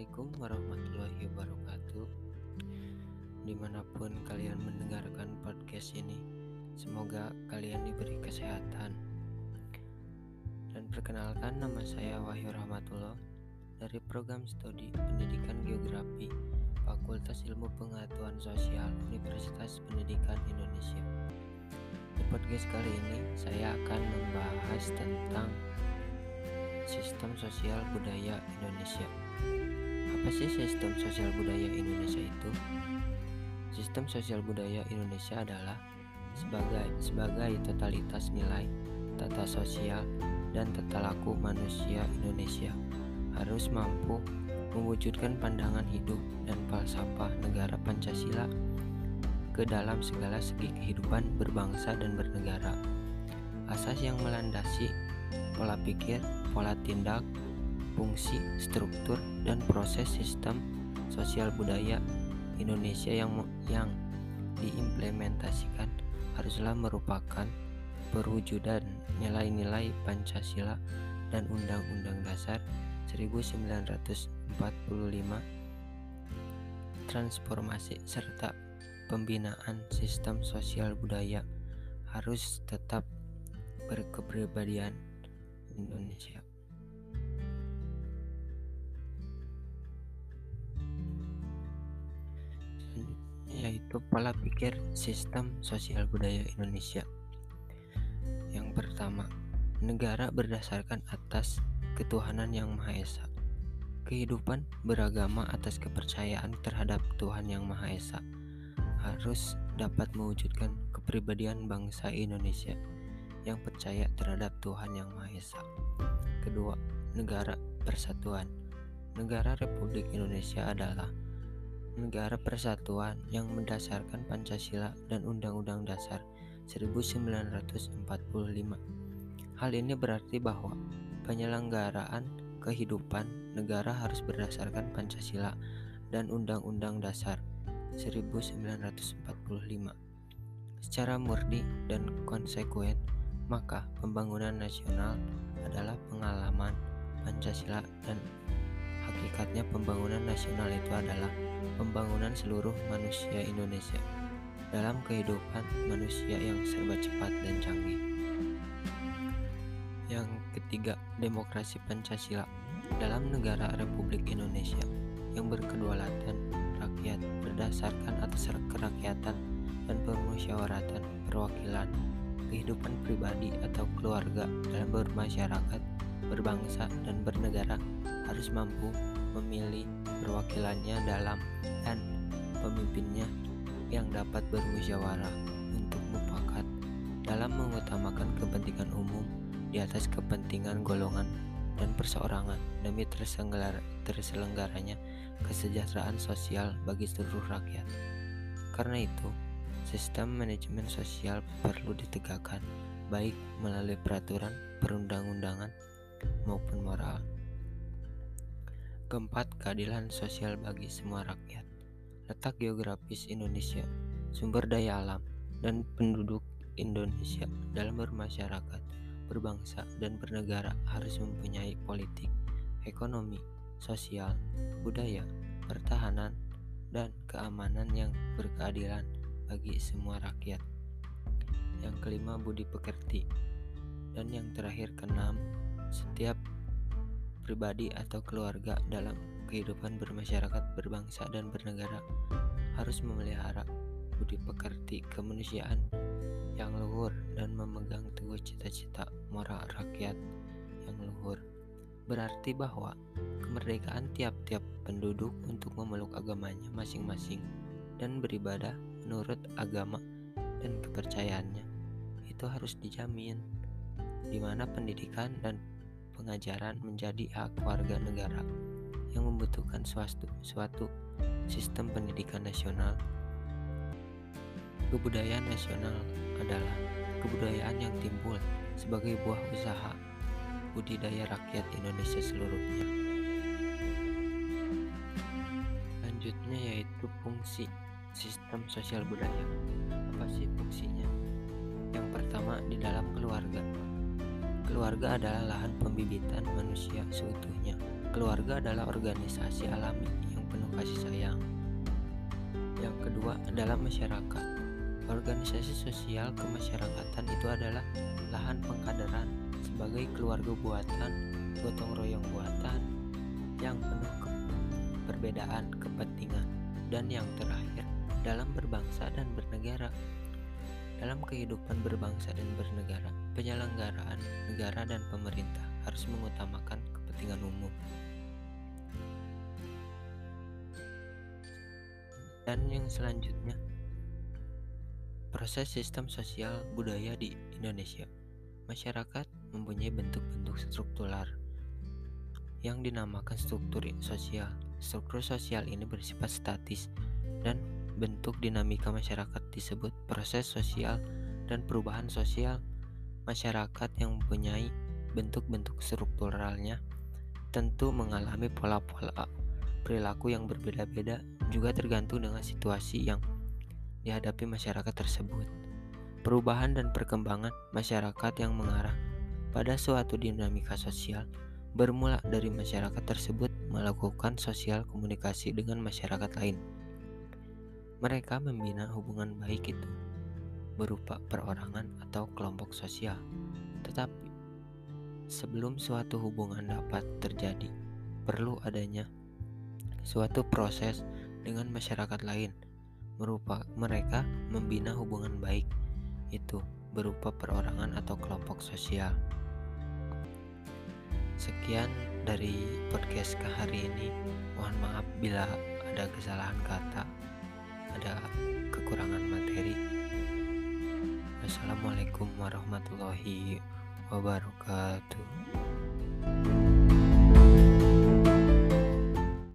Assalamualaikum warahmatullahi wabarakatuh. Di mana pun kalian mendengarkan podcast ini Semoga kalian diberi kesehatan. Dan perkenalkan nama saya Wahyu Rahmatullah Dari program studi pendidikan geografi Fakultas Ilmu Pengetahuan Sosial Universitas Pendidikan Indonesia. Di podcast kali ini saya akan membahas tentang sistem sosial budaya Indonesia apa sih sistem sosial budaya Indonesia itu? Sistem sosial budaya Indonesia adalah sebagai sebagai totalitas nilai tata sosial dan tata laku manusia Indonesia harus mampu mewujudkan pandangan hidup dan falsafah negara Pancasila ke dalam segala segi kehidupan berbangsa dan bernegara. Asas yang melandasi pola pikir, pola tindak, fungsi, struktur, dan proses sistem sosial budaya Indonesia yang yang diimplementasikan haruslah merupakan perwujudan nilai-nilai Pancasila dan Undang-Undang Dasar 1945 transformasi serta pembinaan sistem sosial budaya harus tetap berkepribadian Indonesia. Yaitu pola pikir sistem sosial budaya Indonesia. Yang pertama, negara berdasarkan atas ketuhanan yang Maha Esa. Kehidupan beragama atas kepercayaan terhadap Tuhan yang Maha Esa harus dapat mewujudkan kepribadian bangsa Indonesia yang percaya terhadap Tuhan yang Maha Esa. Kedua, negara persatuan. Negara Republik Indonesia adalah negara persatuan yang mendasarkan Pancasila dan Undang-Undang Dasar 1945. Hal ini berarti bahwa penyelenggaraan kehidupan negara harus berdasarkan Pancasila dan Undang-Undang Dasar 1945. Secara murni dan konsekuen, maka pembangunan nasional adalah pengalaman Pancasila dan hakikatnya pembangunan nasional itu adalah pembangunan seluruh manusia Indonesia dalam kehidupan manusia yang serba cepat dan canggih. Yang ketiga, demokrasi Pancasila dalam negara Republik Indonesia yang berkedaulatan rakyat berdasarkan atas kerakyatan dan permusyawaratan perwakilan kehidupan pribadi atau keluarga dalam bermasyarakat, berbangsa, dan bernegara harus mampu memilih perwakilannya dalam dan pemimpinnya yang dapat bermusyawarah untuk mufakat dalam mengutamakan kepentingan umum di atas kepentingan golongan dan perseorangan demi terselenggaranya kesejahteraan sosial bagi seluruh rakyat. Karena itu, sistem manajemen sosial perlu ditegakkan baik melalui peraturan perundang-undangan maupun moral. Keempat, keadilan sosial bagi semua rakyat. Letak geografis Indonesia, sumber daya alam, dan penduduk Indonesia dalam bermasyarakat, berbangsa, dan bernegara harus mempunyai politik, ekonomi, sosial, budaya, pertahanan, dan keamanan yang berkeadilan bagi semua rakyat. Yang kelima, budi pekerti. Dan yang terakhir, keenam, setiap pribadi atau keluarga dalam kehidupan bermasyarakat, berbangsa, dan bernegara harus memelihara budi pekerti kemanusiaan yang luhur dan memegang teguh cita-cita moral rakyat yang luhur. Berarti bahwa kemerdekaan tiap-tiap penduduk untuk memeluk agamanya masing-masing dan beribadah menurut agama dan kepercayaannya itu harus dijamin di mana pendidikan dan pengajaran menjadi hak warga negara yang membutuhkan suatu, suatu sistem pendidikan nasional. Kebudayaan nasional adalah kebudayaan yang timbul sebagai buah usaha budidaya rakyat Indonesia seluruhnya. Selanjutnya yaitu fungsi sistem sosial budaya. Apa sih fungsinya? Yang pertama di dalam keluarga. Keluarga adalah lahan pembibitan manusia seutuhnya. keluarga adalah organisasi alami yang penuh kasih sayang. Yang kedua adalah masyarakat. Organisasi sosial kemasyarakatan itu adalah lahan pengkaderan sebagai keluarga buatan, gotong royong buatan yang penuh ke perbedaan kepentingan dan yang terakhir dalam berbangsa dan bernegara. Dalam kehidupan berbangsa dan bernegara, penyelenggaraan negara dan pemerintah harus mengutamakan kepentingan umum. Dan yang selanjutnya, proses sistem sosial budaya di Indonesia. Masyarakat mempunyai bentuk-bentuk struktural yang dinamakan struktur sosial. Struktur sosial ini bersifat statis dan bentuk dinamika masyarakat disebut proses sosial dan perubahan sosial masyarakat yang mempunyai bentuk-bentuk strukturalnya tentu mengalami pola-pola perilaku yang berbeda-beda juga tergantung dengan situasi yang dihadapi masyarakat tersebut. Perubahan dan perkembangan masyarakat yang mengarah pada suatu dinamika sosial bermula dari masyarakat tersebut melakukan sosial komunikasi dengan masyarakat lain mereka membina hubungan baik itu berupa perorangan atau kelompok sosial. Tetapi sebelum suatu hubungan dapat terjadi, perlu adanya suatu proses dengan masyarakat lain. Merupa mereka membina hubungan baik itu berupa perorangan atau kelompok sosial. Sekian dari podcast ke hari ini. Mohon maaf bila ada kesalahan kata ada kekurangan materi. Wassalamualaikum warahmatullahi wabarakatuh.